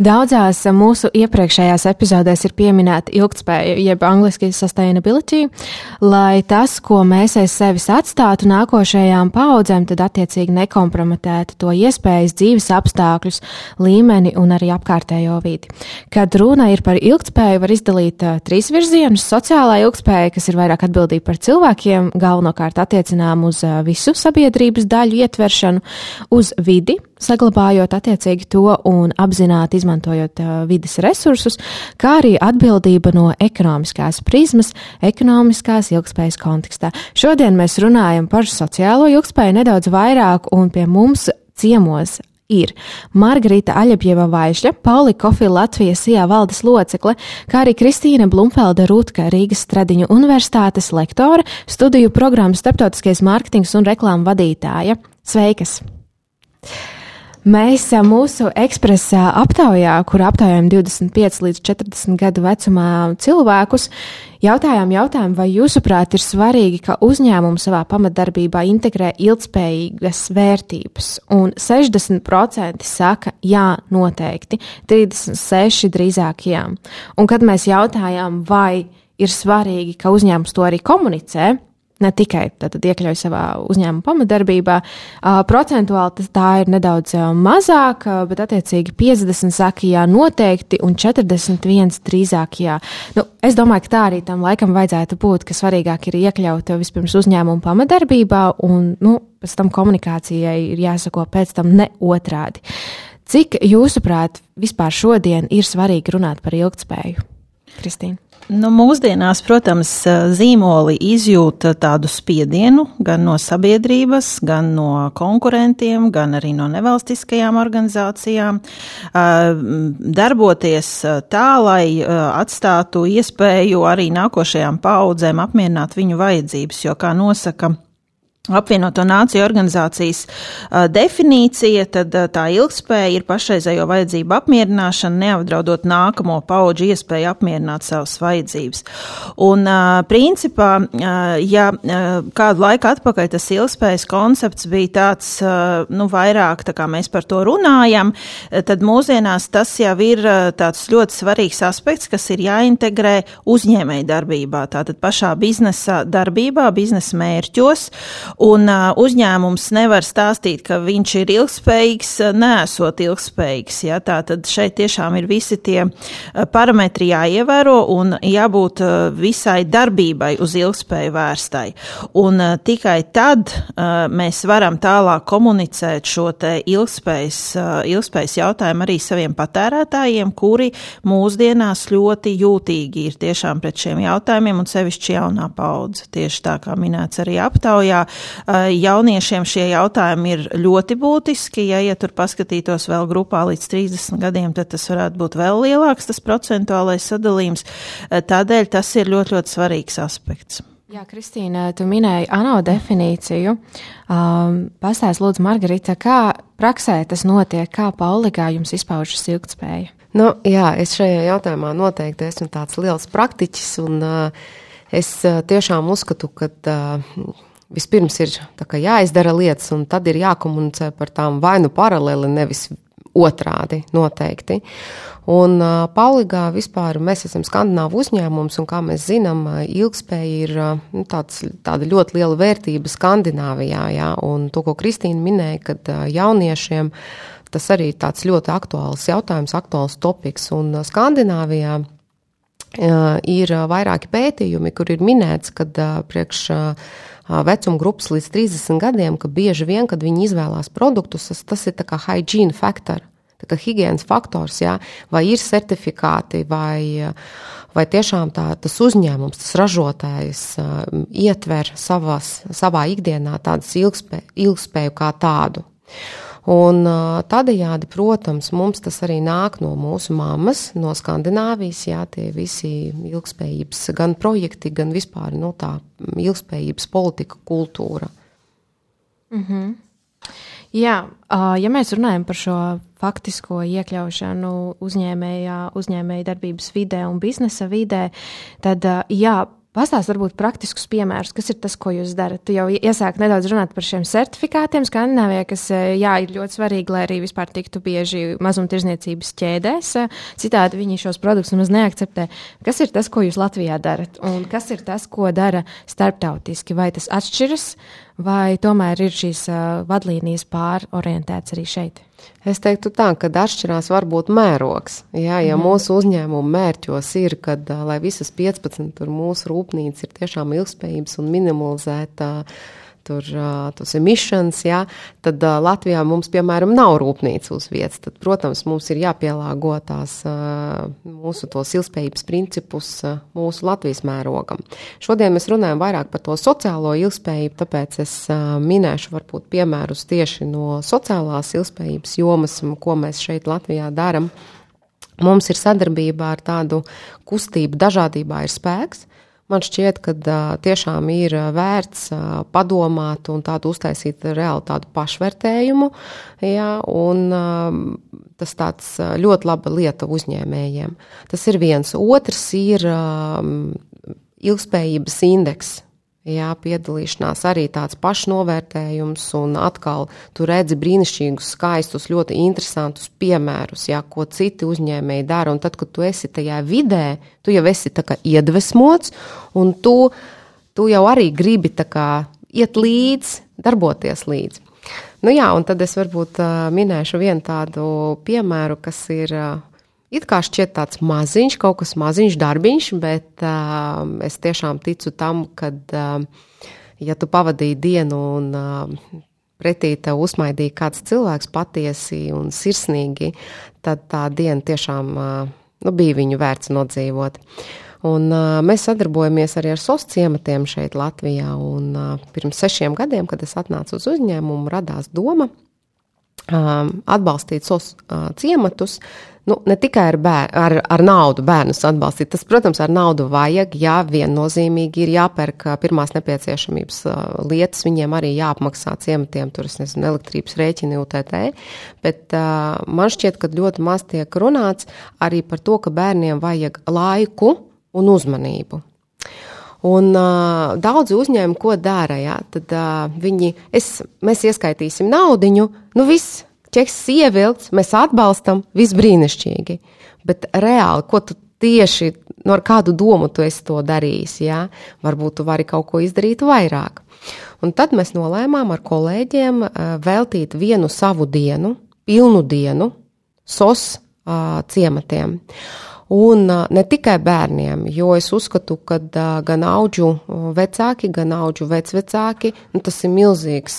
Daudzās mūsu iepriekšējās epizodēs ir pieminēta ilgspēja, jeb angļuiski sustainability, lai tas, ko mēs aiz sevis atstātu nākošajām paudzēm, tad attiecīgi nekompromitētu to iespējas, dzīves apstākļus, līmeni un arī apkārtējo vidi. Kad runa ir par ilgspēju, var izdalīt trīs virzienus - sociālā ilgspēja, kas ir vairāk atbildība par cilvēkiem, galvenokārt attiecinām uz visu sabiedrības daļu ietveršanu, uz vidi, saglabājot attiecīgi to un apzināti izmantojot uh, vidas resursus, kā arī atbildība no ekonomiskās prizmas, ekonomiskās ilgspējas kontekstā. Šodien mēs runājam par sociālo ilgspēju nedaudz vairāk, un pie mums ciemos ir Margarita Aļepjeva Vaišļa, Pauli Kofila Latvijas IA valdes locekle, kā arī Kristīna Blumfelda Rūtka, Rīgas Stradiņu universitātes lektore, studiju programmas starptautiskais mārketings un reklāma vadītāja. Sveikas! Mēs mūsu ekspresā aptaujā, kur aptaujājam 25 līdz 40 gadu vecumā cilvēkus, jautājām jautājumu, vai jūsuprāt ir svarīgi, ka uzņēmums savā pamatdarbībā integrē ilgspējīgas vērtības, un 60% saka jā, noteikti, 36% drīzāk jā. Un kad mēs jautājām, vai ir svarīgi, ka uzņēmums to arī komunicē, ne tikai iekļauj savā uzņēmuma pamatdarbībā. Uh, procentuāli tā ir nedaudz mazāk, bet attiecīgi 50 saka jā noteikti un 41 drīzāk jā. Nu, es domāju, ka tā arī tam laikam vajadzētu būt, ka svarīgāk ir iekļaut vispirms uzņēmuma pamatdarbībā un, nu, pēc tam komunikācijai ir jāsako pēc tam ne otrādi. Cik jūsuprāt vispār šodien ir svarīgi runāt par ilgtspēju? Kristīna. Nu, mūsdienās, protams, zīmoli izjūta tādu spiedienu gan no sabiedrības, gan no konkurentiem, gan arī no nevalstiskajām organizācijām. Darboties tā, lai atstātu iespēju arī nākošajām paudzēm apmierināt viņu vajadzības, jo, kā nosaka apvienoto nāciju organizācijas uh, definīcija, tad uh, tā ilgspēja ir pašreizējo vajadzību apmierināšana, neapdraudot nākamo pauģu iespēju apmierināt savas vajadzības. Un, uh, principā, ja kādu laiku atpakaļ tas ilgspējas koncepts bija tāds, nu, vairāk tā kā mēs par to runājam, tad mūsdienās tas jau ir tāds ļoti svarīgs aspekts, kas ir jāintegrē uzņēmēji darbībā, tātad pašā biznesa darbībā, biznesa mērķos. Un uh, uzņēmums nevar stāstīt, ka viņš ir ilgspējīgs, nesot ilgspējīgs. Ja? Tā tad šeit tiešām ir visi tie parametri jāievēro un jābūt uh, visai darbībai uz ilgspēju vērstai. Un uh, tikai tad uh, mēs varam tālāk komunicēt šo te ilgspējas, uh, ilgspējas jautājumu arī saviem patērētājiem, kuri mūsdienās ļoti jūtīgi ir tiešām pret šiem jautājumiem un sevišķi jaunā paudze. Tieši tā kā minēts arī aptaujā, Jauniešiem šie jautājumi ir ļoti būtiski. Ja, ja tur paskatītos vēl grupā līdz 30 gadiem, tad tas varētu būt vēl lielāks tas procentuālais sadalījums. Tādēļ tas ir ļoti, ļoti svarīgs aspekts. Jā, Kristīna, tu minēji ANO definīciju. Um, Pastāst, lūdzu, Margarita, kā praksē tas notiek, kā pauligā jums izpaužas ilgtspēja? Nu, jā, es šajā jautājumā noteikti esmu tāds liels praktiķis, un uh, es uh, tiešām uzskatu, ka uh, vispirms ir jāizdara lietas, un tad ir jākomunicē par tām vai nu paralēli, nevis otrādi noteikti. Un uh, Pauligā vispār mēs esam skandināvu uzņēmums, un kā mēs zinām, ilgspēja ir nu, tāds, tāda ļoti liela vērtība Skandināvijā, jā, un to, ko Kristīna minēja, kad uh, jauniešiem tas arī tāds ļoti aktuāls jautājums, aktuāls topiks, un uh, Skandināvijā ir vairāki pētījumi, kur ir minēts, ka priekš vecuma grupas līdz 30 gadiem, ka bieži vien, kad viņi izvēlās produktus, tas, ir kā hygiene factor. Tā kā higiēnas faktors, jā, vai ir certifikāti, vai, vai tiešām tā, tas uzņēmums, tas ražotājs ietver savas, savā ikdienā tādas ilgspēju, ilgspēju kā tādu. Un tādējādi, protams, mums tas arī nāk no mūsu mammas, no Skandināvijas, jā, tie visi ilgspējības gan projekti, gan vispār nu, tā ilgspējības politika, kultūra. Mm -hmm. Jā, ja mēs runājam par šo faktisko iekļaušanu uzņēmējā, uzņēmēja darbības vidē un biznesa vidē, tad jā, Pastāst varbūt praktiskus piemērus, kas ir tas, ko jūs darat. Tu jau iesāk nedaudz runāt par šiem certifikātiem Skandināvijā, kas, eh, jā, ir ļoti svarīgi, lai arī vispār tiktu bieži mazumtirdzniecības ķēdēs. Citādi viņi šos produktus nemaz neakceptē. Kas ir tas, ko jūs Latvijā darat? Un kas ir tas, ko dara starptautiski? Vai tas atšķiras, vai tomēr ir šīs uh, vadlīnijas pārorientētas arī šeit? Es teiktu tā, ka atšķirās varbūt mērogs. Jā, ja mm. mūsu uzņēmuma mērķos ir, kad lai visas 15 mūsu rūpnīcas ir tiešām ilgspējības un minimalizēta uh, tur tos emissions, ja, tad Latvijā mums, piemēram, nav rūpnīca uz vietas. Tad, protams, mums ir jāpielāgo tās mūsu tos ilgspējības principus mūsu Latvijas mērogam. Šodien mēs runājam vairāk par to sociālo ilgspējību, tāpēc es minēšu varbūt piemērus tieši no sociālās ilgspējības jomas, ko mēs šeit Latvijā darām. Mums ir sadarbība ar tādu kustību, dažādībā ir spēks. Man šķiet, ka uh, tiešām ir vērts uh, padomāt un tādu uztaisīt reāli tādu pašvērtējumu. Ja, un, uh, tas tāds ļoti laba lieta uzņēmējiem. Tas ir viens. Otrs ir uh, ilgspējības indeks. Jā, piedalīšanās arī tāds pašnovērtējums, un atkal tu redzi brīnišķīgus, skaistus, ļoti interesantus piemērus, jā, ko citi uzņēmēji dara. Un tad, kad tu esi tajā vidē, tu jau esi iedvesmots, un tu, tu jau arī gribi kā, iet līdzi, darboties līdzi. Nu jā, un tad es varbūt uh, minēšu vienu tādu piemēru, kas ir uh, It kā šķiet tāds maziņš, kaut kas maziņš darbiņš, bet uh, es tiešām ticu tam, ka, uh, ja tu pavadīji dienu un uh, pretī tev uzmaidīja kāds cilvēks patiesi un sirsnīgi, tad tā diena tiešām uh, nu, bija viņu vērts nodzīvot. Un, uh, mēs sadarbojamies arī ar SOS ciematiem šeit, Latvijā. Un, uh, pirms sešiem gadiem, kad es atnācu uz uzņēmumu, radās doma uh, atbalstīt SOS uh, ciematus nu, ne tikai ar, bēr, ar, ar naudu bērnus atbalstīt. Tas, protams, ar naudu vajag, jā, viennozīmīgi ir jāpērk pirmās nepieciešamības lietas, viņiem arī jāapmaksā ciematiem, tur, es nezinu, elektrības rēķini UTT, bet uh, man šķiet, ka ļoti maz tiek runāts arī par to, ka bērniem vajag laiku un uzmanību. Un uh, daudzi uzņēmumi, ko dara, ja, tad uh, viņi, es, mēs ieskaitīsim naudiņu, nu viss, ķeks ievilkts, mēs atbalstam, viss brīnišķīgi. Bet reāli, ko tu tieši no nu, kādu domu tu esi to darījis, jā? varbūt tu vari kaut ko izdarīt vairāk. Un tad mēs nolēmām ar kolēģiem veltīt vienu savu dienu, pilnu dienu, SOS uh, ciematiem. Uh, Un ne tikai bērniem, jo es uzskatu, ka gan auģu vecāki, gan auģu vecvecāki, nu, tas ir milzīgs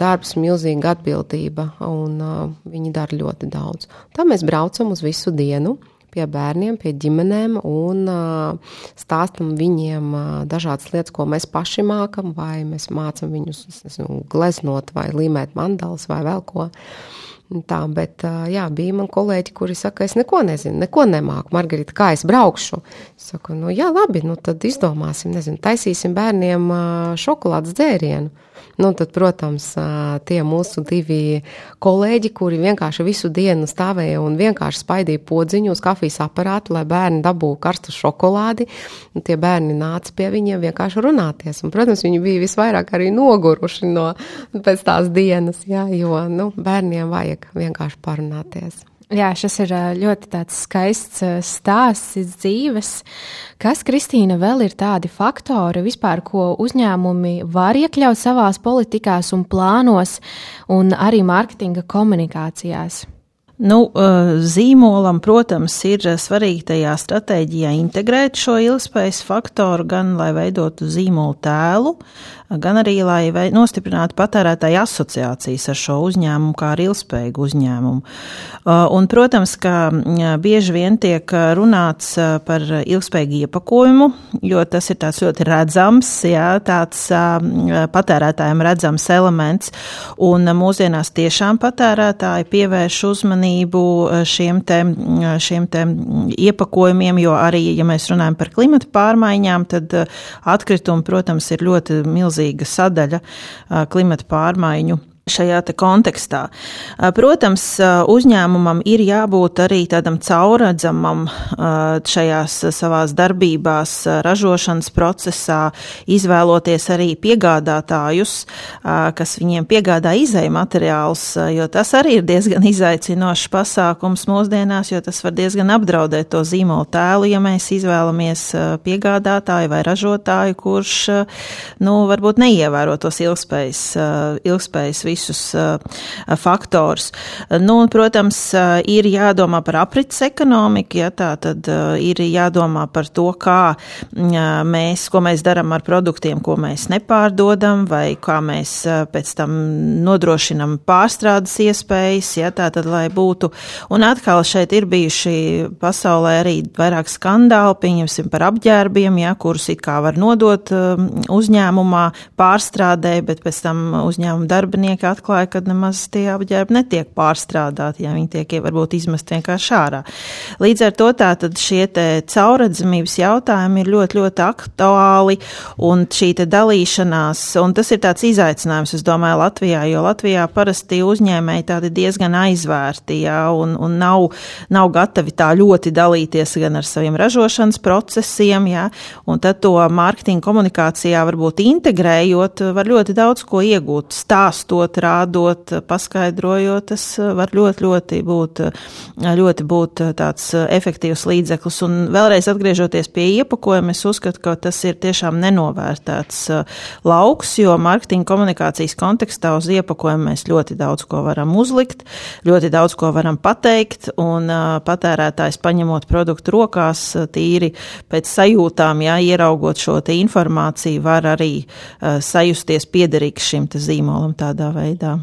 darbs, milzīga atbildība, un viņi dara ļoti daudz. Tā mēs braucam uz visu dienu pie bērniem, pie ģimenēm un uh, stāstam viņiem uh, dažādas lietas, ko mēs paši mākam, vai mēs mācam viņus nezinu, gleznot, vai līmēt mandalas, vai vēl ko. Uh, Tā, bet jā, bija man kolēģi, kuri saka, es neko nezinu, neko nemāku. Margarita, kā es braukšu? Es saku, nu jā, labi, nu tad izdomāsim, nezinu, taisīsim bērniem šokolādes dzērienu. Nu, tad, protams, tie mūsu divi kolēģi, kuri vienkārši visu dienu stāvēja un vienkārši spaidīja podziņu uz kafijas aparātu, lai bērni dabūtu karstu šokolādi. Tie bērni nāca pie viņiem vienkārši runāties. Un, protams, viņi bija visvairāk arī noguruši no pēc tās dienas, jā, jo nu, bērniem vajag vienkārši parunāties. Jā, šis ir ļoti skaists stāsts dzīves. Kas, Kristīna, vēl ir tādi faktori vispār, ko uzņēmumi var iekļaut savās politikās un plānos un arī mārketinga komunikācijās? Nu, zīmolam, protams, ir svarīgi tajā stratēģijā integrēt šo ilgspējas faktoru, gan lai veidotu zīmolu tēlu, gan arī, lai nostiprinātu patērētāju asociācijas ar šo uzņēmumu kā ar ilgspējīgu uzņēmumu. Uh, un, protams, ka bieži vien tiek runāts uh, par ilgspējīgu iepakojumu, jo tas ir tāds ļoti redzams, jā, tāds uh, patērētājiem redzams elements, un mūsdienās tiešām patērētāji pievērš uzmanību šiem te, šiem te iepakojumiem, jo arī, ja mēs runājam par klimata pārmaiņām, tad atkritumi, protams, ir ļoti milzīgi milzīga sadaļa klimata pārmaiņu šajā kontekstā. Protams, uzņēmumam ir jābūt arī tādam caurredzamam šajās savās darbībās, ražošanas procesā, izvēloties arī piegādātājus, kas viņiem piegādā izēja materiālus, jo tas arī ir diezgan izaicinošs pasākums mūsdienās, jo tas var diezgan apdraudēt to zīmolu tēlu, ja mēs izvēlamies piegādātāju vai ražotāju, kurš, nu, varbūt neievēro tos ilgspējas, ilgspējas visus uh, faktors. Nu, un, protams, uh, ir jādomā par aprits ekonomiku, ja tā tad ir jādomā par to, kā mēs, ko mēs darām ar produktiem, ko mēs nepārdodam, vai kā mēs pēc tam nodrošinam pārstrādes iespējas, ja tā tad, lai būtu. Un atkal šeit ir bijuši pasaulē arī vairāk skandāli, pieņemsim par apģērbiem, ja, kurus it kā var nodot uzņēmumā pārstrādē, bet pēc tam uzņēmuma darbinieki zinātnieki atklāja, ka nemaz tie apģērbi netiek pārstrādāti, ja viņi tiek varbūt izmest vienkārši ārā. Līdz ar to tātad šie caurredzamības jautājumi ir ļoti, ļoti aktuāli un šī te dalīšanās, un tas ir tāds izaicinājums, es domāju, Latvijā, jo Latvijā parasti uzņēmēji tādi diezgan aizvērti, jā, un, un nav, nav gatavi tā ļoti dalīties gan ar saviem ražošanas procesiem, jā, un tad to mārketinga komunikācijā varbūt integrējot, var ļoti daudz ko iegūt, stāstot, rādot, paskaidrojot, tas var ļoti, ļoti būt, ļoti būt tāds efektīvs līdzeklis. Un vēlreiz atgriežoties pie iepakojuma, es uzskatu, ka tas ir tiešām nenovērtēts lauks, jo mārketinga komunikācijas kontekstā uz iepakojumu mēs ļoti daudz ko varam uzlikt, ļoti daudz ko varam pateikt, un patērētājs paņemot produktu rokās tīri pēc sajūtām, jā, ieraugot šo informāciju, var arī sajusties piederīgs šim zīmolam tādā veidā veidā.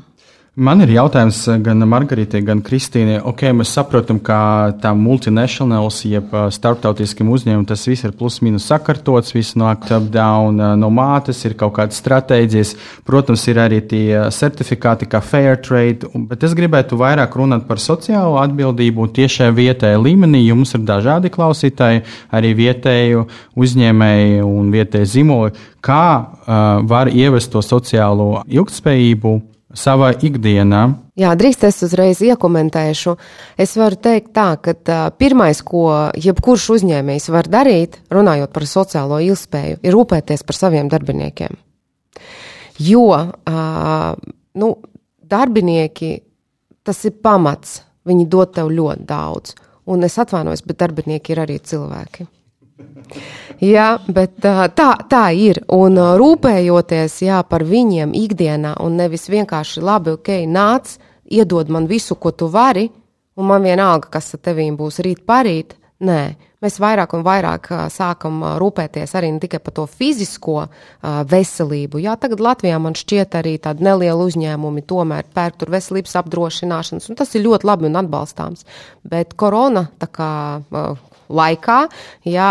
Man ir jautājums gan Margaritai, gan Kristīnai. Ok, mēs saprotam, ka tā multinationāls, jeb starptautiskiem uzņēmumiem tas viss ir plus-minus sakārtots, viss nāk top-down no mātes, ir kaut kādas stratēģijas. Protams, ir arī tie certifikāti kā fair trade, bet es gribētu vairāk runāt par sociālo atbildību tiešai vietējai līmenī. Jums ir dažādi klausītāji, arī vietēju uzņēmēji un vietēji zīmoli. Kā uh, var ievest to sociālo ilgtspējību? Savā ikdienā. Jā, drīkst es uzreiz iekomentēšu. Es varu teikt tā, ka pirmais, ko jebkurš uzņēmējs var darīt, runājot par sociālo ilgspēju, ir rūpēties par saviem darbiniekiem. Jo nu, darbinieki tas ir pamats, viņi dod tev ļoti daudz. Un es atvainojos, bet darbinieki ir arī cilvēki. Jā, bet tā, tā ir. Un rūpējoties jā, par viņiem ikdienā, un nevis vienkārši labi, ok, nāc, iedod man visu, ko tu vari, un man vienalga, kas ar tevīm būs rīt parīt. Nē, mēs vairāk un vairāk sākam rūpēties arī ne tikai par to fizisko veselību. Jā, tagad Latvijā man šķiet arī tādi nelieli uzņēmumi tomēr pērk tur veselības apdrošināšanas, un tas ir ļoti labi un atbalstāms. Bet korona, tā kā laikā ja,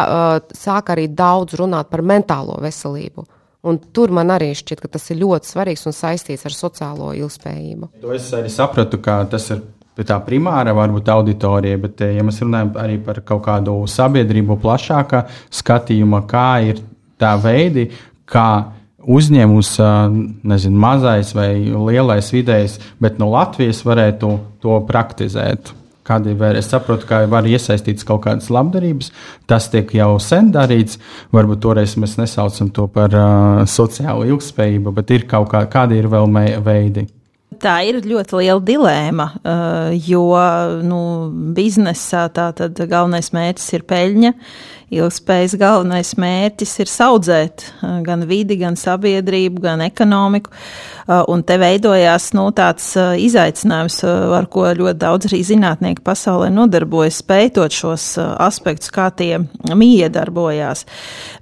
sāk arī daudz runāt par mentālo veselību. Un tur man arī šķiet, ka tas ir ļoti svarīgs un saistīts ar sociālo ilgspējību. To es arī sapratu, ka tas ir tā primāra varbūt auditorija, bet, ja mēs runājam arī par kaut kādu sabiedrību plašākā skatījuma, kā ir tā veidi, kā uzņēmums, nezinu, mazais vai lielais vidējs, bet no Latvijas varētu to praktizēt. Kādi ir, es saprotu, ka var iesaistīts kaut kādas labdarības. Tas tiek jau sen darīts. Varbūt toreiz mēs nesaucam to par uh, sociālo ilgspējību, bet ir kaut kā, kādi ir vēl veidi. Tā ir ļoti liela dilēma, jo nu, biznesā tā tad galvenais mērķis ir peļņa. Ilgspējas galvenais mērķis ir audzēt gan vidi, gan sabiedrību, gan ekonomiku. Un te veidojās nu, tāds izaicinājums, ar ko ļoti daudz arī zinātnieki pasaulē nodarbojas, pētot šos aspektus, kā tie miedarbojās.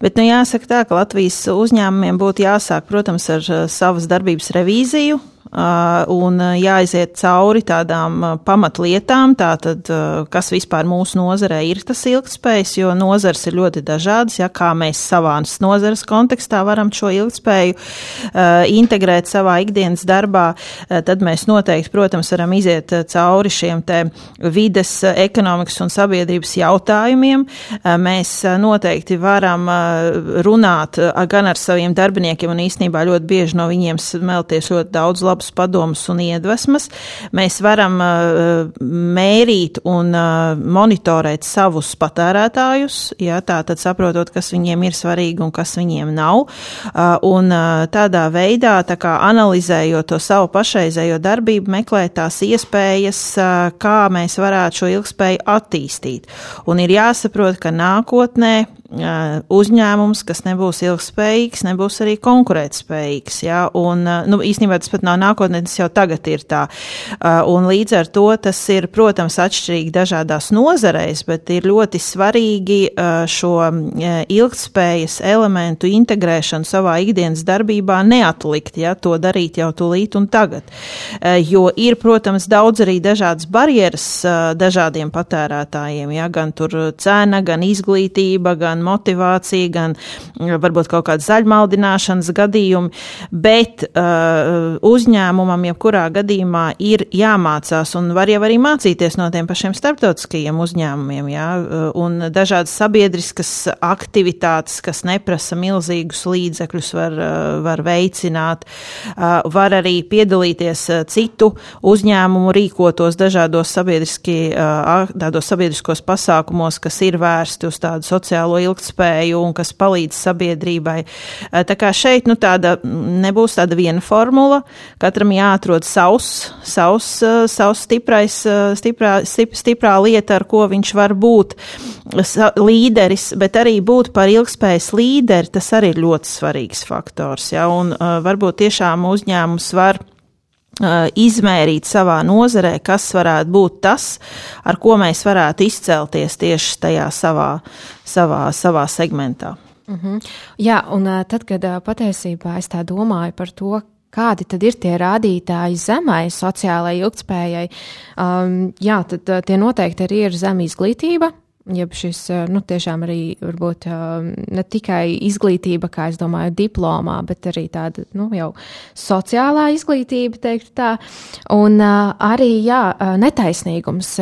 Bet nu, jāsaka tā, ka Latvijas uzņēmumiem būtu jāsāk, protams, ar savas darbības revīziju un uh, jāiziet cauri tādām uh, pamatlietām, tātad, kas vispār mūsu nozarē ir tas ilgspējas, jo nozars ir ļoti dažādas, ja kā mēs savās nozares kontekstā varam šo ilgspēju integrēt savā ikdienas darbā, tad mēs noteikti, protams, varam iziet cauri šiem te vides, ekonomikas un sabiedrības jautājumiem. Mēs noteikti varam runāt gan ar saviem darbiniekiem un īstenībā ļoti bieži no viņiem smelties ļoti daudz labu labus padomus un iedvesmas. Mēs varam uh, mērīt un uh, monitorēt savus patērētājus, ja, tā tad saprotot, kas viņiem ir svarīgi un kas viņiem nav. Uh, un tādā veidā, tā kā analizējot to savu pašreizējo darbību, meklēt tās iespējas, kā mēs varētu šo ilgspēju attīstīt. Un ir jāsaprot, ka nākotnē uzņēmums, kas nebūs ilgspējīgs, nebūs arī konkurētspējīgs. Ja? Un, nu, īstenībā tas pat nav nākotnē, tas jau tagad ir tā. Un līdz ar to tas ir, protams, atšķirīgi dažādās nozareis, bet ir ļoti svarīgi šo ilgspējas elementu integrēšanu savā ikdienas darbībā neatlikt, ja? to darīt jau tūlīt un tagad. Jo ir, protams, daudz arī dažādas barjeras dažādiem patērētājiem, ja? gan tur cena, gan izglītība, gan motivācija, gan varbūt kaut kāda zaļmaldināšanas gadījumi, bet uh, uzņēmumam jebkurā gadījumā ir jāmācās un var jau arī mācīties no tiem pašiem starptautiskajiem uzņēmumiem, jā, un dažādas sabiedriskas aktivitātes, kas neprasa milzīgus līdzekļus, var, var veicināt, var arī piedalīties citu uzņēmumu rīkotos dažādos sabiedriski, tādos sabiedriskos pasākumos, kas ir vērsti uz tādu sociālo ilgtspēju un kas palīdz sabiedrībai. Tā kā šeit nu, tāda nebūs tāda viena formula, katram jāatrod savs, savs, eh, savs stiprais, eh, stiprā, stip, stiprā lieta, ar ko viņš var būt līderis, bet arī būt par ilgspējas līderi, tas arī ir ļoti svarīgs faktors. Ja? Un varbūt tiešām uzņēmums var izmērīt savā nozarē, kas varētu būt tas, ar ko mēs varētu izcelties tieši tajā savā, savā, savā segmentā. Mm -hmm. Jā, un tad, kad patiesībā es tā domāju par to, kādi tad ir tie rādītāji zemai sociālajai ilgspējai, um, jā, tad tie noteikti arī ir zem izglītība, jeb šis, eh, nu, tiešām arī varbūt eh, ne tikai izglītība, kā es domāju, diplomā, bet arī tāda, nu, jau sociālā izglītība, teiktu tā, un eh, arī, jā, netaisnīgums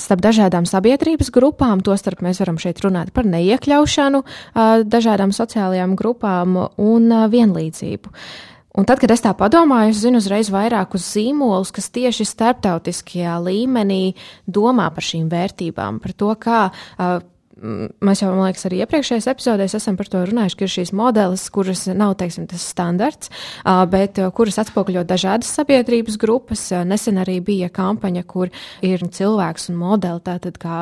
starp dažādām sabiedrības grupām, to starp mēs varam šeit runāt par neiekļaušanu dažādām sociālajām grupām un vienlīdzību. Un tad, kad es tā padomāju, es zinu uzreiz vairākus zīmolus, kas tieši starptautiskajā līmenī domā par šīm vērtībām, par to, kā uh, mēs jau, man liekas, arī iepriekšējās epizodēs esam par to runājuši, ka ir šīs modelis, kuras nav, teiksim, tas standarts, bet kuras atspoguļo dažādas sabiedrības grupas. Nesen arī bija kampaņa, kur ir cilvēks un modeli tātad kā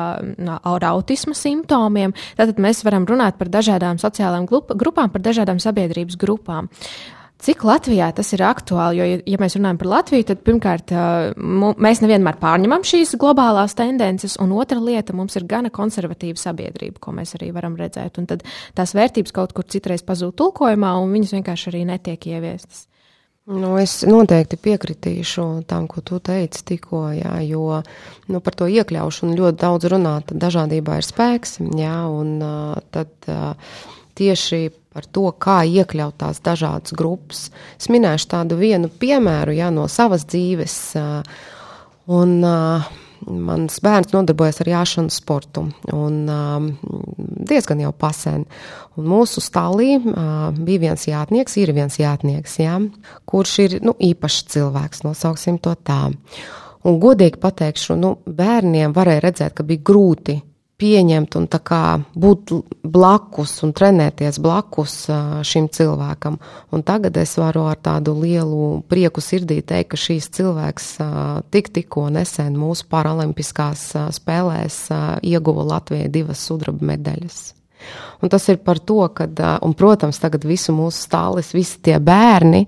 ar autisma simptomiem. Tātad mēs varam runāt par dažādām sociālām grupām, par dažādām sabiedrības grupām. Cik Latvijā tas ir aktuāli? Jo, ja, mēs runājam par Latviju, tad pirmkārt, mēs nevienmēr pārņemam šīs globālās tendences, un otra lieta, mums ir gana konservatīva sabiedrība, ko mēs arī varam redzēt. Un tad tās vērtības kaut kur citreiz pazūd tulkojumā, un viņas vienkārši arī netiek ieviestas. Nu, es noteikti piekritīšu tam, ko tu teici tikko, jā, jo nu, par to iekļaušanu ļoti daudz runāt. Dažādībā ir spēks, jā, un uh, tad uh, tieši par to, kā iekļaut tās dažādas grupas. Es minēšu tādu vienu piemēru jā, no savas dzīves. Un, Mans bērns nodarbojas ar jāšanu sportu un diezgan jau pasen. Un mūsu stālī bija viens jātnieks, ir viens jātnieks, jā, kurš ir nu, īpašs cilvēks, nosauksim to tā. Un godīgi pateikšu, nu, bērniem varēja redzēt, ka bija grūti pieņemt un būt blakus un trenēties blakus šim cilvēkam. Un tagad es varu ar tādu lielu prieku sirdī teikt, ka šīs cilvēks tik tikko nesen mūsu paralimpiskās spēlēs ieguva Latvijai divas sudraba medaļas. Un tas ir par to, ka, un, protams, tagad visu mūsu stālis, visi tie bērni,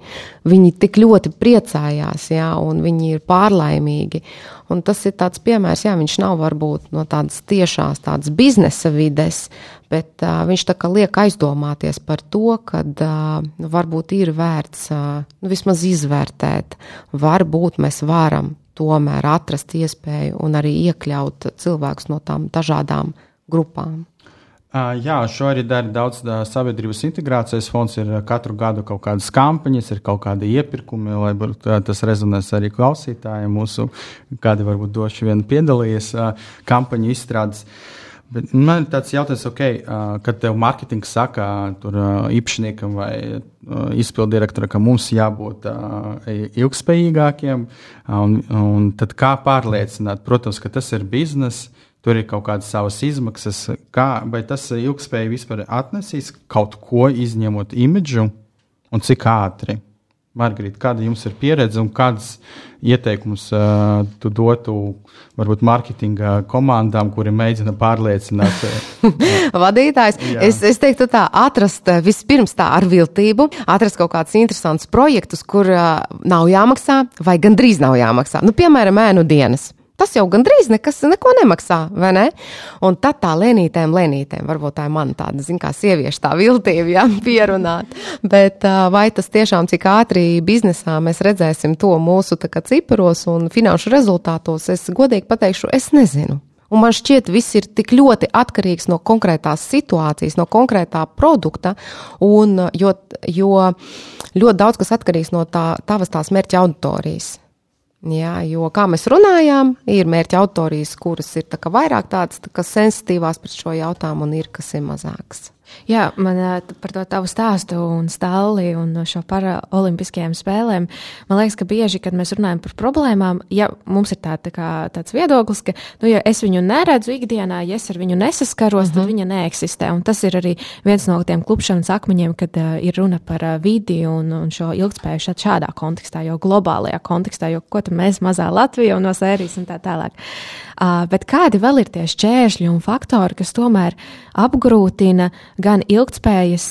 viņi tik ļoti priecājās, jā, un viņi ir pārlaimīgi. Un tas ir tāds piemērs, jā, viņš nav varbūt no tādas tiešās tādas biznesa vides, bet uh, viņš tā kā liek aizdomāties par to, ka uh, varbūt ir vērts uh, nu, vismaz izvērtēt, varbūt mēs varam tomēr atrast iespēju un arī iekļaut cilvēkus no tām dažādām grupām. Jā, šo arī dara daudz sabiedrības integrācijas fonds. Ir katru gadu kaut kādas kampaņas, ir kaut kādi iepirkumi, lai tas rezonēs arī klausītājiem. Mūsu kādi varbūt doši vien piedalījies kampaņu izstrādes. Bet man ir tāds jautājums, okay, kad tev mārketings saka tur, īpašniekam vai izpildu direktoram, ka mums jābūt ilgspējīgākiem, un, un tad kā pārliecināt, protams, ka tas ir bizness tur ir kaut kādas savas izmaksas. Kā, vai tas ilgspēja vispār atnesīs kaut ko izņemot imidžu un cik ātri? Margarita, kāda jums ir pieredze un kādas ieteikumus uh, tu dotu varbūt mārketinga komandām, kuri mēģina pārliecināt? Vadītājs, Jā. es, es teiktu tā, atrast vispirms tā ar viltību, atrast kaut kādus interesantus projektus, kur uh, nav jāmaksā vai gandrīz nav jāmaksā. Nu, piemēram, ēnu dienas. Tas jau gandrīz nekas neko nemaksā, vai ne? Un tad tā lēnītēm, lēnītēm, varbūt tā ir mana tāda, zin, kā sieviešu tā viltība, jā, pierunāt. Bet vai tas tiešām cik ātri biznesā mēs redzēsim to mūsu kā ciparos un finanšu rezultātos, es godīgi pateikšu, es nezinu. Un man šķiet, viss ir tik ļoti atkarīgs no konkrētās situācijas, no konkrētā produkta, un jo, jo ļoti daudz kas atkarīgs no tā, tavas tās mērķa auditorijas. Jā, jo, kā mēs runājām, ir mērķa autorijas, kuras ir tā vairāk tādas tā sensitīvās pret šo jautājumu, un ir kas ir mazāks. Jā, man par to tavu stāstu un stāli un šo paralimpiskajām spēlēm. Man liekas, ka bieži, kad mēs runājam par problēmām, ja mums ir tā, tā kā, tāds viedoklis, ka, nu, ja es viņu neredzu ikdienā, ja es ar viņu nesaskaros, uh -huh. tad mhm. viņa neeksistē. Un tas ir arī viens no tiem klupšanas akmeņiem, kad uh, ir runa par uh, vidi un, un šo ilgspēju šād, šādā kontekstā, jo globālajā kontekstā, jo ko tad mēs mazā Latvija un no sērijas un tā tālāk. Bet kādi vēl ir tie šķēršļi un faktori, kas tomēr apgrūtina gan ilgspējas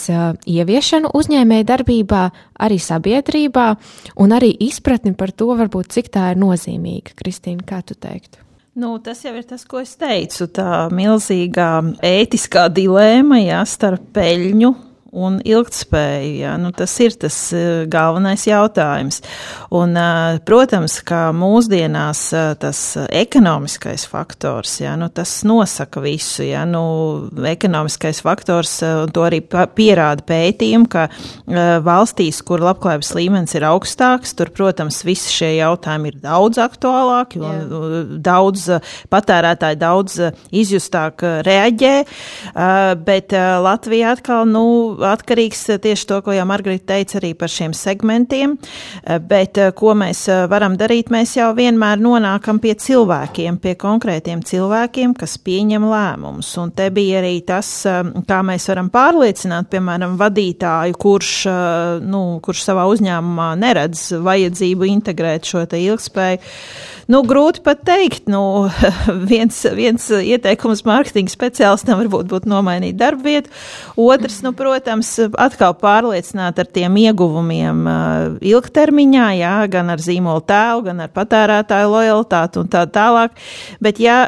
ieviešanu uzņēmēju darbībā, arī sabiedrībā, un arī izpratni par to, varbūt, cik tā ir nozīmīga. Kristīna, kā tu teiktu? Nu, tas jau ir tas, ko es teicu. Tā milzīgā ētiskā dilēma jā, starp peļņu un ilgtspēju. Ja? Nu, tas ir tas uh, galvenais jautājums. Un, uh, protams, ka mūsdienās uh, tas ekonomiskais faktors, ja? nu, tas nosaka visu. Ja? Nu, ekonomiskais faktors, un to arī pierāda pētījumi, ka valstīs, kur labklājības līmenis ir augstāks, tur, protams, visi šie jautājumi ir daudz aktuālāki un Jā. daudz patērētāji daudz izjustāk reaģē. Bet Latvija atkal, nu, atkarīgs eh, tieši to, ko jau Margarita teica arī par šiem segmentiem, eh, bet eh, ko mēs varam darīt, mēs jau vienmēr nonākam pie cilvēkiem, pie konkrētiem cilvēkiem, kas pieņem lēmumus. Un te bija arī tas, kā mēs varam pārliecināt, piemēram, vadītāju, kurš, nu, kurš savā uzņēmumā neredz vajadzību integrēt šo te ilgspēju Nu, grūti pat teikt. Nu, viens, viens ieteikums mārketinga speciālistam varbūt būtu nomainīt darbu vietu. Otrs, nu, protams, atkal pārliecināt ar tiem ieguvumiem ilgtermiņā, jā, gan ar zīmolu tēlu, gan ar patērētāju lojalitāti un tā tālāk. Bet, ja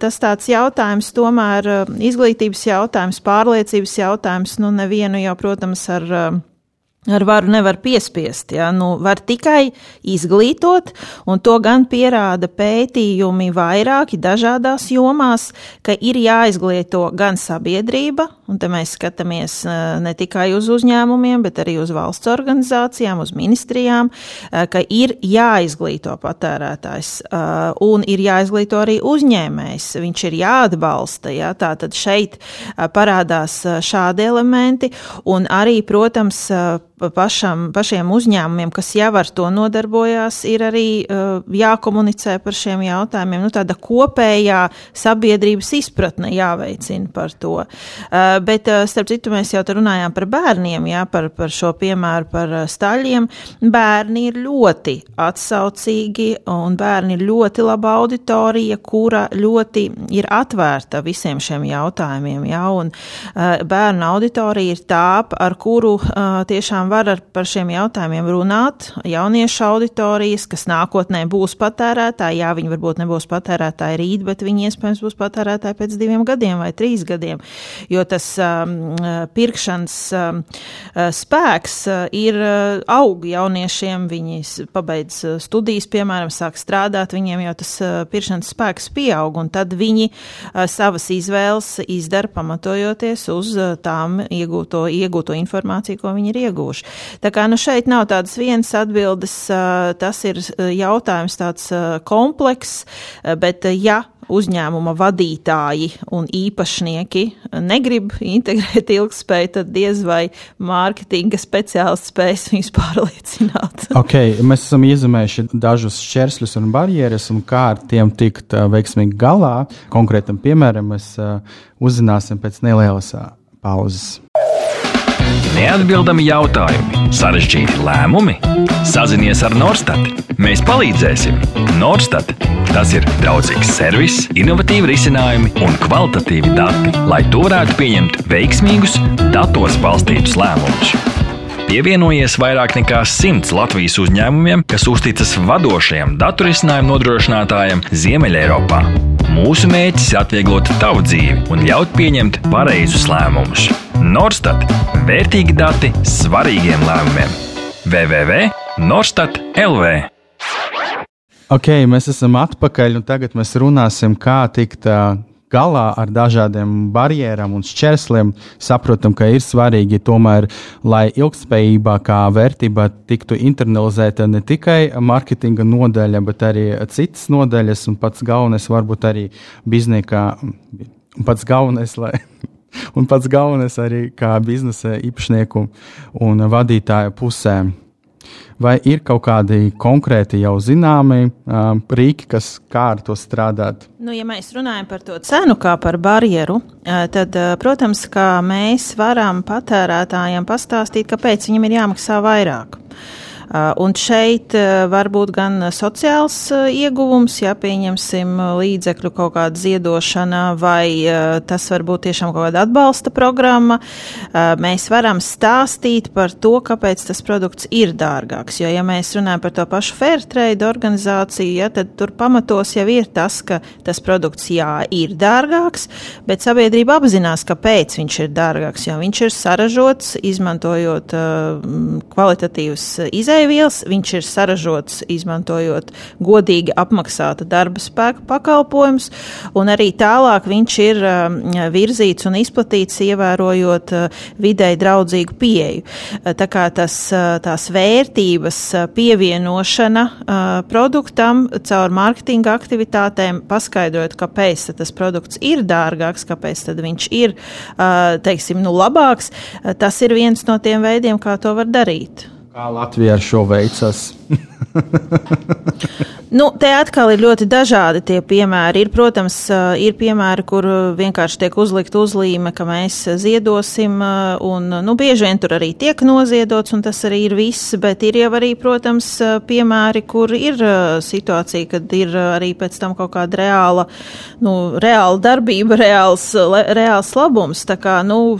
tas tāds jautājums, tomēr izglītības jautājums, pārliecības jautājums, nu, nevienu jau, protams, ar Ar varu nevar piespiest, ja? nu, var tikai izglītot, un to gan pierāda pētījumi vairāki dažādās jomās, ka ir jāizglīto gan sabiedrība, un te mēs skatāmies ne tikai uz uzņēmumiem, bet arī uz valsts organizācijām, uz ministrijām, ka ir jāizglīto patērētājs, un ir jāizglīto arī uzņēmējs, viņš ir jāatbalsta, ja? tā tad šeit parādās šādi elementi, un arī, protams, pašam, pašiem uzņēmumiem, kas jau ar to nodarbojās, ir arī jākomunicē par šiem jautājumiem. Nu, tāda kopējā sabiedrības izpratne jāveicina par to. Bet, starp citu, mēs jau runājām par bērniem, jā, par, par šo piemēru par staļiem. Bērni ir ļoti atsaucīgi un bērni ir ļoti laba auditorija, kura ļoti ir atvērta visiem šiem jautājumiem. Jā, un bērnu auditorija ir tā, ar kuru tiešām var ar, par šiem jautājumiem runāt. Jauniešu auditorijas, kas nākotnē būs patērētāji, jā, viņi varbūt nebūs patērētāji rīt, bet viņi iespējams būs patērētāji pēc diviem gadiem vai trīs gadiem, jo tas um, pirkšanas um, spēks ir aug jauniešiem, viņi pabeidz studijas, piemēram, sāk strādāt, viņiem jau tas pirkšanas spēks pieaug, un tad viņi savas izvēles izdara pamatojoties uz tām iegūto, iegūto informāciju, ko viņi ir ieguvuši. Tā kā nu šeit nav tādas vienas atbildes, tas ir jautājums tāds komplekss, bet ja uzņēmuma vadītāji un īpašnieki negrib integrēt ilgspēju, tad diez vai mārketinga speciālists spēs viņus pārliecināt. okay, mēs esam iezīmējuši dažus šķēršļus un barjeras, un kā ar tiem tikt veiksmīgi galā. Konkrētam piemēram mēs uzzināsim pēc nelielas pauzes. Neatbildami jautājumi, sarežģīti lēmumi. Sazinies ar Norstat. Mēs palīdzēsim. Norstat tas ir draudzīgs servis, innovatīvi risinājumi un kvalitatīvi dati, lai tu varētu pieņemt veiksmīgus, datos balstītus lēmumus. Pievienojies vairāk nekā simts Latvijas uzņēmumiem, kas uzticas vadošajam datu risinājumu nodrošinātājam Ziemeļeiropā. Mūsu mērķis ir atvieglot tavu dzīvi un ļaut pieņemt pareizus lēmumus. Norstat - vērtīgi dati svarīgiem lēmumiem. www.norstat LV Ok, mēs esam atpakaļ, un tagad mēs runāsim, kā tikt uh, galā ar dažādiem barjerām un šķērsliem, saprotam, ka ir svarīgi tomēr, lai ilgspējība kā vērtība tiktu internalizēta ne tikai mārketinga nodaļa, bet arī citas nodaļas, un pats galvenais varbūt arī biznesa, pats galvenais, lai. Un pats galvenais arī kā biznesa īpašnieku un vadītāja pusē vai ir kaut kādi konkrēti jau zināmi uh, rīki, kas kā ar to strādāt? Nu, ja mēs runājam par to cenu kā par barjeru, tad, protams, mēs varam patērētājiem pastāstīt, kāpēc viņam ir jāmaksā vairāk. Uh, un šeit uh, var būt gan sociāls uh, ieguvums, ja pieņemsim līdzekļu kaut kāda ziedošana, vai tas var būt tiešām kaut kāda atbalsta programma. Mēs varam stāstīt par to, kāpēc tas produkts ir dārgāks. Jo, ja mēs runājam par to pašu Fairtrade organizāciju, ja, tad tur pamatos jau ir tas, ka tas produkts jā, ir dārgāks, bet sabiedrība apzinās, kāpēc viņš ir dārgāks. Jo viņš ir saražots, izmantojot kvalitatīvas izējas izēvielas, viņš ir saražots izmantojot godīgi apmaksāta darba spēka pakalpojumus, un arī tālāk viņš ir um, virzīts un izplatīts, ievērojot uh, videi draudzīgu pieeju. Uh, tā kā tas, uh, tās vērtības pievienošana produktam caur mārketinga aktivitātēm, paskaidrojot, kāpēc tas produkts ir dārgāks, kāpēc viņš ir, teiksim, nu, labāks, tas ir viens no tiem veidiem, kā to var darīt. Kā Latvijā šo veicas? Nu, te atkal ir ļoti dažādi tie piemēri. Ir, protams, ir piemēri, kur vienkārši tiek uzlikta uzlīme, ka mēs ziedosim, un nu, bieži vien tur arī tiek noziedots, un tas arī ir viss, bet ir jau arī, protams, piemēri, kur ir situācija, kad ir arī pēc tam kaut kāda reāla, nu, reāla darbība, reāls, reāls labums. Tā kā, nu,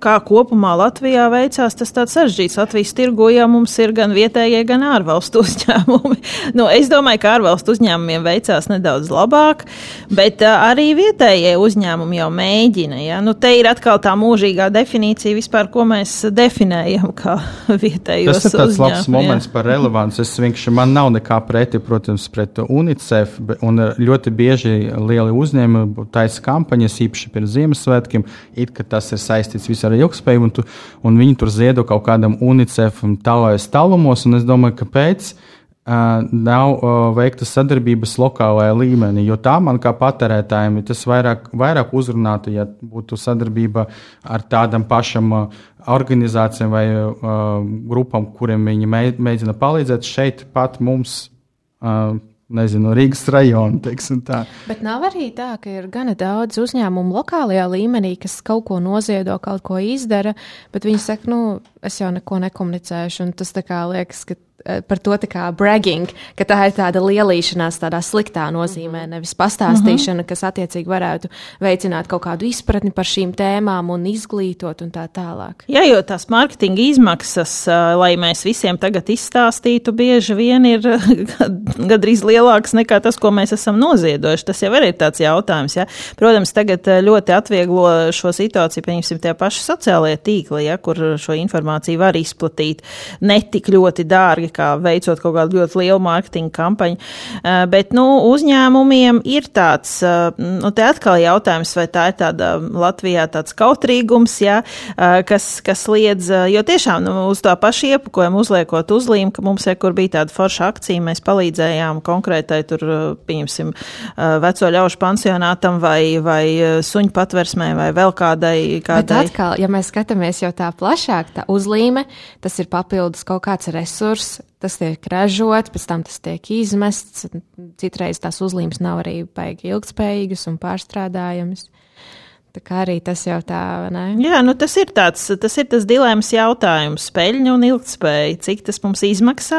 kā kopumā Latvijā veicās, tas tāds sarežģīts. Latvijas tirgojā mums ir gan vietējie, gan ārvalstu uzņēmumi. nu, es domāju, ka ārvalstu uzņēmumiem veicās nedaudz labāk, bet arī vietējie uzņēmumi jau mēģina. Ja? Nu, te ir atkal tā mūžīgā definīcija vispār, ko mēs definējam kā vietējos. Tas ir tāds uzņēmumi, labs moments jā. par relevanci. Es vienkārši man nav nekā preti, protams, pret UNICEF, un ļoti bieži lieli uzņēmumi taisa kampaņas, īpaši pirms Ziemassvētkiem, it kā tas ir saistīts visā ar ilgspēju, un, tu, un viņi tur ziedo kaut kādam UNICEF tālākajos tālumos, un es domāju, kāpēc. nav veikta sadarbības lokālajā līmenī, jo tā man kā patērētājiem tas vairāk, vairāk uzrunātu, ja būtu sadarbība ar tādam pašam organizācijām vai grupām, kuriem viņi mēģina palīdzēt. Šeit pat mums nezinu, Rīgas rajonu. Bet nav arī tā, ka ir gana daudz uzņēmumu lokālajā līmenī, kas kaut ko noziedo, kaut ko izdara, bet viņi saka, nu, es jau neko nekomunicēšu. Tas tā kā liekas, ka par to tā kā bragging, ka tā ir tāda lielīšanās tādā sliktā nozīmē, mhm. nevis pastāstīšana, kas attiecīgi varētu veicināt kaut kādu izpratni par šīm tēmām un izglītot un tā tālāk. Jā, jo tās mārketinga izmaksas, eh, lai mēs visiem tagad izstāstītu, bieži vien ir gadrīz lielākas nekā tas, ko mēs esam noziedojuši. Tas jau ir tāds jautājums. Ja? Protams, tagad eh, ļoti atvieglo šo situāciju, pieņemsim, tie paši sociālie tīkli, ja, kur šo informāciju var izplatīt netik ļoti dārgi kā veicot kaut kādu ļoti lielu mārketinga kampaņu. Uh, bet, nu, uzņēmumiem ir tāds, uh, nu, te atkal jautājums, vai tā ir tāda Latvijā tāds kautrīgums, jā, uh, kas, kas liedz, jo tiešām, nu, uz tā paša iepakojumu uzliekot uzlīm, ka mums, ja kur bija tāda forša akcija, mēs palīdzējām konkrētai tur, pieņemsim, veco ļaužu pansionātam vai, vai suņu patversmē vai vēl kādai. kādai. Bet atkal, ja mēs skatāmies jau tā plašāk, tā uzlīme, tas ir papildus kaut kāds resurs, tas tiek ražots, pēc tam tas tiek izmests. Citreiz tās uzlīmes nav arī baigi ilgspējīgas un pārstrādājamas. Tā kā arī tas jau tā, ne? Jā, nu tas ir tāds, tas ir tas dilemmas jautājums, peļņa un ilgspēja, cik tas mums izmaksā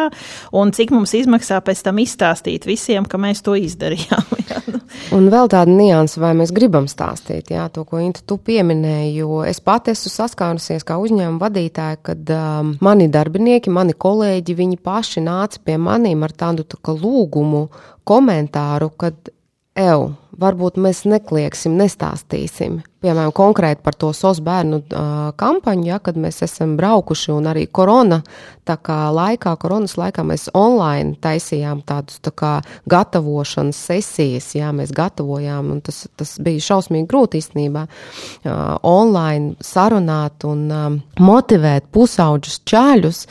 un cik mums izmaksā pēc tam izstāstīt visiem, ka mēs to izdarījām. Jā, nu. Un vēl tāda nianses, vai mēs gribam stāstīt, jā, to, ko Inta tu pieminēji, jo es pat esmu saskārusies kā uzņēmuma vadītāja, kad um, mani darbinieki, mani kolēģi, viņi paši nāca pie manīm ar tādu tā lūgumu, komentāru, kad eju varbūt mēs neklieksim, nestāstīsim. Piemēram, konkrēti par to SOS bērnu uh, kampaņu, ja, kad mēs esam braukuši un arī korona laikā, koronas laikā mēs online taisījām tādus tā kā gatavošanas sesijas, jā, mēs gatavojām, un tas, tas bija šausmīgi grūti īstenībā uh, online sarunāt un uh, motivēt pusauģus čaļus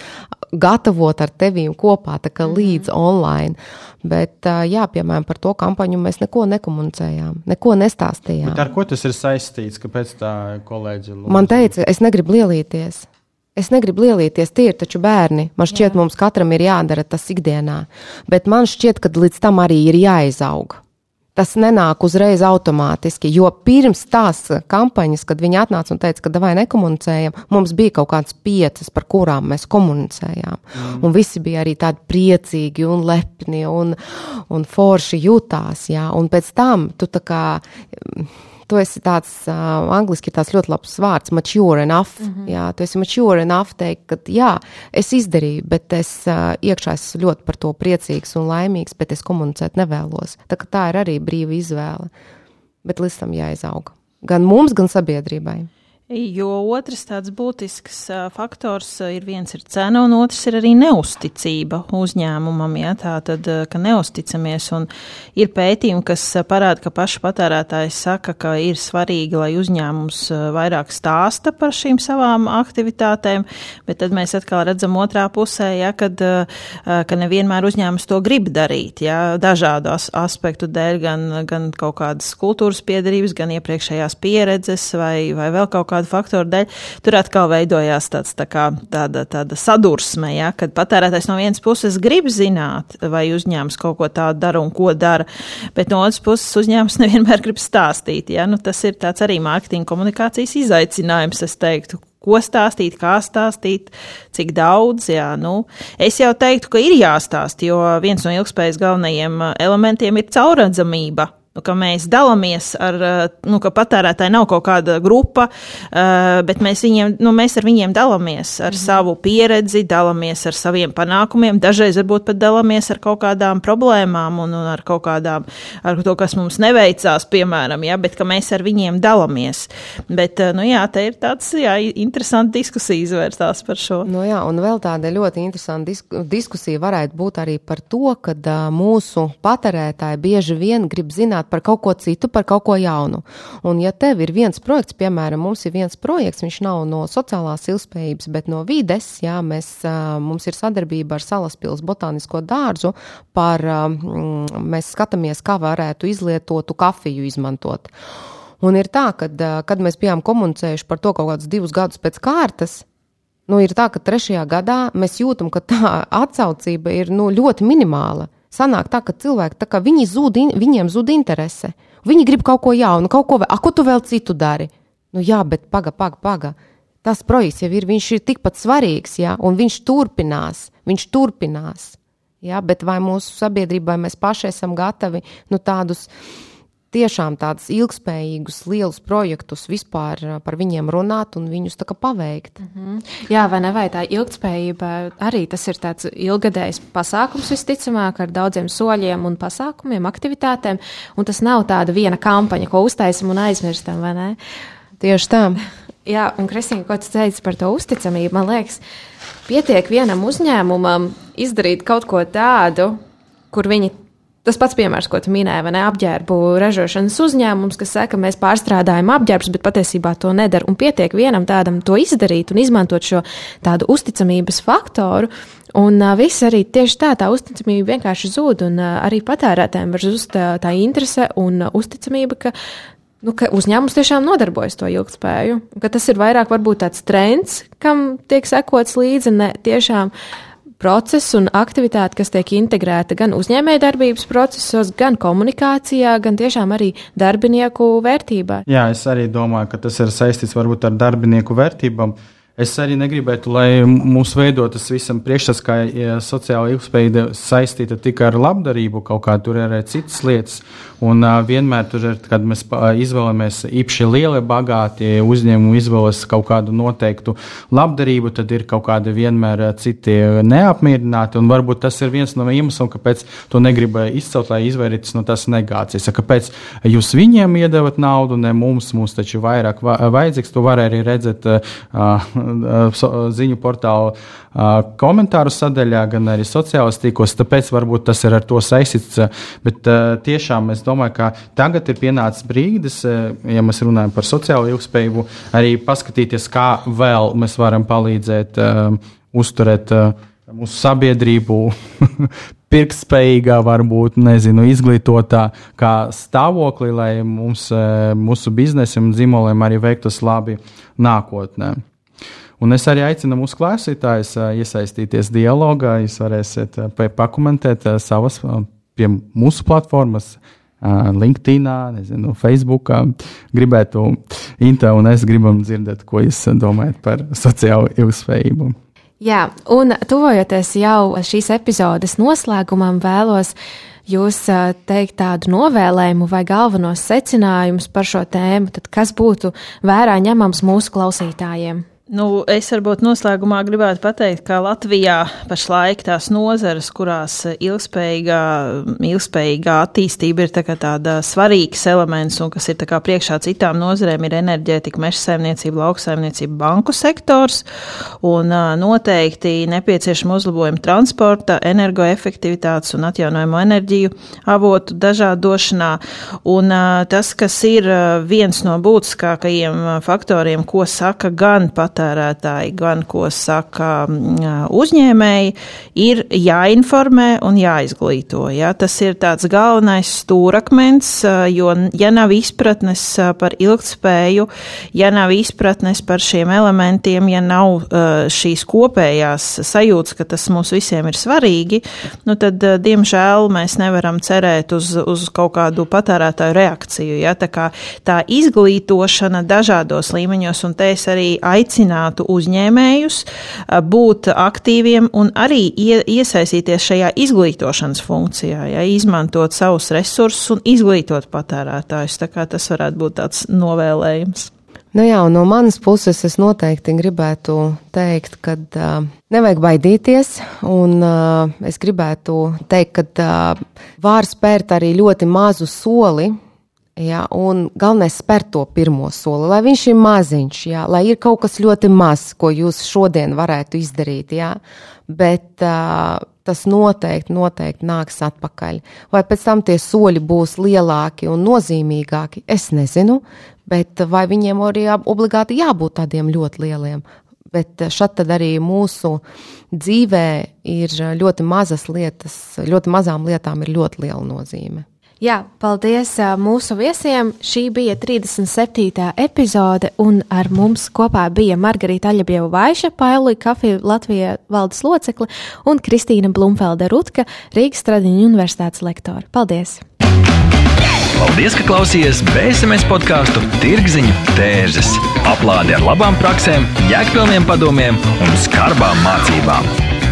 gatavot ar tevīm kopā, tā kā mhm. līdz online. Bet, jā, piemēram, par to kampaņu mēs neko nekomunicējām, neko nestāstījām. Bet ar ko tas ir saistīts? Kāpēc tā kolēģi? Lūdzu? Man teica, es negribu lielīties. Es negribu lielīties, tie ir taču bērni. Man šķiet, Jā. mums katram ir jādara tas ikdienā. Bet man šķiet, ka līdz tam arī ir jāizaug tas nenāk uzreiz automātiski. Jo pirms tās kampaņas, kad viņi atnāca un teica, ka vai nekomunicējam, mums bija kaut kādas piecas, par kurām mēs komunicējām. Mm. Un visi bija arī tādi priecīgi un lepni un, un forši jutās. Jā. Un pēc tam tu tā kā tu esi tāds, uh, angliski ir tāds ļoti labs vārds, mature enough. Mm -hmm. Jā, tu esi mature enough teikt, ka jā, es izdarīju, bet es uh, iekšā esmu ļoti par to priecīgs un laimīgs, bet es komunicēt nevēlos. Tā, tā ir arī brīva izvēle, bet līdz tam jāizaug. Gan mums, gan sabiedrībai. Jo otrs tāds būtisks faktors ir viens ir cena, un otrs ir arī neusticība uzņēmumam. Ja, tā tad, ka neusticamies, un ir pētījumi, kas parāda, ka paši patērētāji saka, ka ir svarīgi, lai uzņēmums vairāk stāsta par šīm savām aktivitātēm, bet tad mēs atkal redzam otrā pusē, ja, kad, ka nevienmēr uzņēmums to grib darīt, ja, dažādu aspektu dēļ, gan, gan kaut kādas kultūras piedarības, gan iepriekšējās pieredzes vai, vai vēl kaut kā kādu faktoru dēļ, tur atkal veidojās tāds, tā kā, tāda, tāda sadursme, ja, kad patērētājs no vienas puses grib zināt, vai uzņēmums kaut ko tādu dara un ko dara, bet no otras puses uzņēmums nevienmēr grib stāstīt. Ja. Nu, tas ir tāds arī mārketinga komunikācijas izaicinājums, es teiktu, ko stāstīt, kā stāstīt, cik daudz. Jā, nu, es jau teiktu, ka ir jāstāst, jo viens no ilgspējas galvenajiem elementiem ir caurredzamība nu, ka mēs dalāmies ar, eh, nu, ka patērētāji nav kaut kāda grupa, uh, bet mēs, viņiem, nu, mēs ar viņiem dalāmies ar mm. savu pieredzi, dalāmies ar saviem panākumiem, dažreiz varbūt pat dalāmies ar kaut kādām problēmām un, un ar kaut kādām, ar to, kas mums neveicās, piemēram, ja, bet ka mēs ar viņiem dalāmies. Bet, uh, nu jā, te ir tāds, jā, interesanti diskusija izvērstās par šo. Nu jā, un vēl tāda ļoti interesanta disku, diskusija varētu būt arī par to, ka mūsu patērētāji bieži vien grib zināt, domāt par kaut ko citu, par kaut ko jaunu. Un, ja tev ir viens projekts, piemēram, mums ir viens projekts, viņš nav no sociālās ilgspējības, bet no vides, jā, mēs, mums ir sadarbība ar Salaspils botānisko dārzu par, mēs skatāmies, kā varētu izlietotu kafiju izmantot. Un ir tā, ka, kad mēs bijām komunicējuši par to kaut kādus divus gadus pēc kārtas, nu, ir tā, ka trešajā gadā mēs jūtam, ka tā atsaucība ir nu, ļoti minimāla. Sanāk tā, ka cilvēki tā kā viņi zūd, viņiem zūd interese. Viņi grib kaut ko jaunu, kaut ko vēl, ko tu vēl citu dari. Nu, jā, bet paga, paga, paga. Tas projekts jau ir, viņš ir tikpat svarīgs, jā, un viņš turpinās, viņš turpinās. Jā, bet vai mūsu sabiedrībai mēs paši esam gatavi nu, tādus tiešām tādus ilgspējīgus, lielus projektus vispār eh, par viņiem runāt un viņus paveikt. Mm -hmm. Jā, vai ne? Vai tā ilgspējība arī tas ir tāds ilgadējs pasākums visticamāk ar daudziem soļiem un pasākumiem, aktivitātēm, un tas nav tāda viena kampaņa, ko uztaisam un aizmirstam, vai ne? Tieši tā. Jā, un Kristīna, ko tu teici par to uzticamību, man liekas, pietiek vienam uzņēmumam izdarīt kaut ko tādu, kur viņi Tas pats piemērs, ko tu minēji, vai ne? Apģērbu ražošanas uzņēmums, kas saka, ka mēs pārstrādājam apģērbus, bet patiesībā to nedara. Un pietiek vienam tādam to izdarīt un izmantot šo tādu uzticamības faktoru. Un uh, viss arī tieši tā, tā uzticamība vienkārši zūd, un uh, arī patērētājiem var zust tā, tā interese un uh, uzticamība, ka nu, ka uzņēmums tiešām nodarbojas to ilgspēju, tas ir vairāk varbūt tāds trends, kam tiek sekots līdzi, ne tiešām procesu un aktivitāti, kas tiek integrēta gan uzņēmējdarbības procesos, gan komunikācijā, gan tiešām arī darbinieku vērtībā. Jā, es arī domāju, ka tas ir saistīts varbūt ar darbinieku vērtībām. Es arī negribētu, lai mūs veidotas visam priekšstats, ka sociāla ilgspējība saistīta tikai ar labdarību, kaut kā tur ir arī citas lietas. Un uh, vienmēr tur ir, kad mēs izvēlamies īpaši lieli, bagāti uzņēmumi, izvēlas kaut kādu noteiktu labdarību, tad ir kaut kādi vienmēr citi neapmierināti. Un varbūt tas ir viens no iemesliem, kāpēc to negribēja izcelt, lai izvairītos no tās negācijas. Kāpēc jūs viņiem iedevat naudu, ne mums, mums taču vairāk vajadzīgs. To var arī redzēt uh, ziņu portālu komentāru sadaļā, gan arī sociālajos tīklos. Tāpēc varbūt tas ir ar to saistīts. Bet tiešām es domāju, ka tagad ir pienācis brīdis, ja mēs runājam par sociālo ilgspējību, arī paskatīties, kā vēl mēs varam palīdzēt uzturēt mūsu sabiedrību pirktspējīgā, varbūt nezinu, izglītotā kā stāvoklī, lai mums, mūsu biznesam un zīmoliem arī veiktos labi nākotnē. Un es arī aicinu mūsu klausītājus iesaistīties dialogā. Jūs varēsiet pakomentēt savas pie mūsu platformas. LinkedIn, nezinu, Facebook. Gribētu, Inta un es gribam dzirdēt, ko jūs domājat par sociālo ilgspējību. Jā, un tuvojoties jau šīs epizodes noslēgumam, vēlos jūs teikt tādu novēlējumu vai galvenos secinājumus par šo tēmu, tad kas būtu vērā ņemams mūsu klausītājiem? Nu, es varbūt noslēgumā gribētu pateikt, ka Latvijā pašlaik tās nozares, kurās ilgspējīgā, ilgspējīgā attīstība ir tā tāda svarīgs elements un kas ir priekšā citām nozarēm, ir enerģētika, meža saimniecība, lauksaimniecība, banku sektors un noteikti nepieciešama uzlabojuma transporta, energoefektivitātes un atjaunojamo enerģiju avotu dažādošanā. Un tas, kas ir viens no būtiskākajiem faktoriem, ko saka gan pat patērētāji, gan ko saka mm, uzņēmēji, ir jāinformē un jāizglīto. Ja? Tas ir tāds galvenais stūrakmens, jo ja nav izpratnes par ilgtspēju, ja nav izpratnes par šiem elementiem, ja nav šīs kopējās sajūtas, ka tas mums visiem ir svarīgi, nu tad, diemžēl, mēs nevaram cerēt uz, uz kaut kādu patērētāju reakciju. Ja? Tā, kā, tā izglītošana dažādos līmeņos, un te es arī aicinu aicinātu uzņēmējus būt aktīviem un arī iesaistīties šajā izglītošanas funkcijā, ja, izmantot savus resursus un izglītot patērētājus. Tā kā tas varētu būt tāds novēlējums. Nu jā, no manas puses es noteikti gribētu teikt, ka uh, nevajag baidīties, un uh, es gribētu teikt, ka uh, var spērt arī ļoti mazu soli Ja, un galvenais ir spērt to pirmo soli, lai viņš ir maziņš, ja, lai ir kaut kas ļoti mazs, ko jūs šodien varētu izdarīt. Ja, bet uh, tas noteikti, noteikti nāks atpakaļ. Vai pēc tam tie soļi būs lielāki un nozīmīgāki, es nezinu, bet vai viņiem arī obligāti jābūt tādiem ļoti lieliem. Bet šeit arī mūsu dzīvē ir ļoti mazas lietas, ļoti mazām lietām ir ļoti liela nozīme. Jā, paldies mūsu viesiem. Šī bija 37. epizode, un ar mums kopā bija Margarita Aļabieva Vaiša, Paulija Kafija Latvijā valdes locekle un Kristīna Blumfelde Rutka, Rīgas Stradiņa universitātes lektore. Paldies! Paldies, ka klausījāties BSMS podkāstu Tirziņu tērzes. Aplādi ar labām praktiskām, jēgpilniem padomiem un skarbām mācībām.